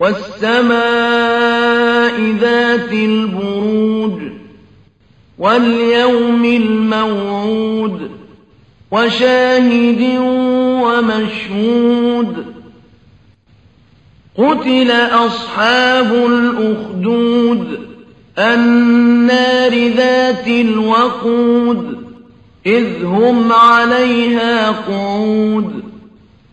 وَالسَّمَاءِ ذَاتِ الْبُرُوجِ وَالْيَوْمِ الْمَوْعُودِ وَشَاهِدٍ وَمَشْهُودٍ قُتِلَ أَصْحَابُ الْأُخْدُودِ النَّارِ ذَاتِ الْوَقُودِ إِذْ هُمْ عَلَيْهَا قُعُودٌ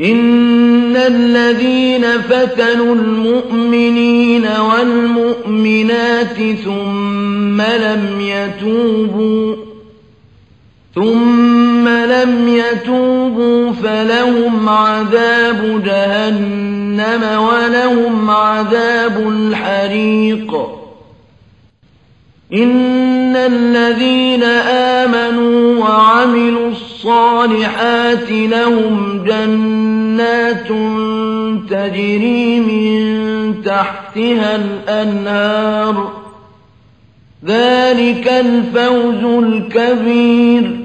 إِنَّ الَّذِينَ فَتَنُوا الْمُؤْمِنِينَ وَالْمُؤْمِنَاتِ ثُمَّ لَمْ يَتُوبُوا ثُمَّ لَمْ يَتُوبُوا فَلَهُمْ عَذَابُ جَهَنَّمَ وَلَهُمْ عَذَابُ الْحَرِيقِ إِنَّ الَّذِينَ آمَنُوا وَعَمِلُوا الصَّالِحَاتِ لَهُمْ جَنَّاتٌ تَجْرِي مِن تَحْتِهَا الْأَنْهَارُ ۚ. ذَٰلِكَ الْفَوْزُ الْكَبِيرُ.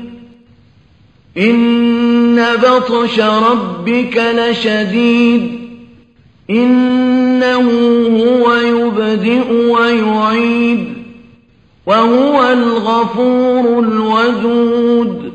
إِنَّ بَطْشَ رَبِّكَ لَشَدِيدٌ. إِنَّهُ هُوَ يُبْدِئُ وَيُعِيدُ. وَهُوَ الْغَفُورُ الْوَدُودُ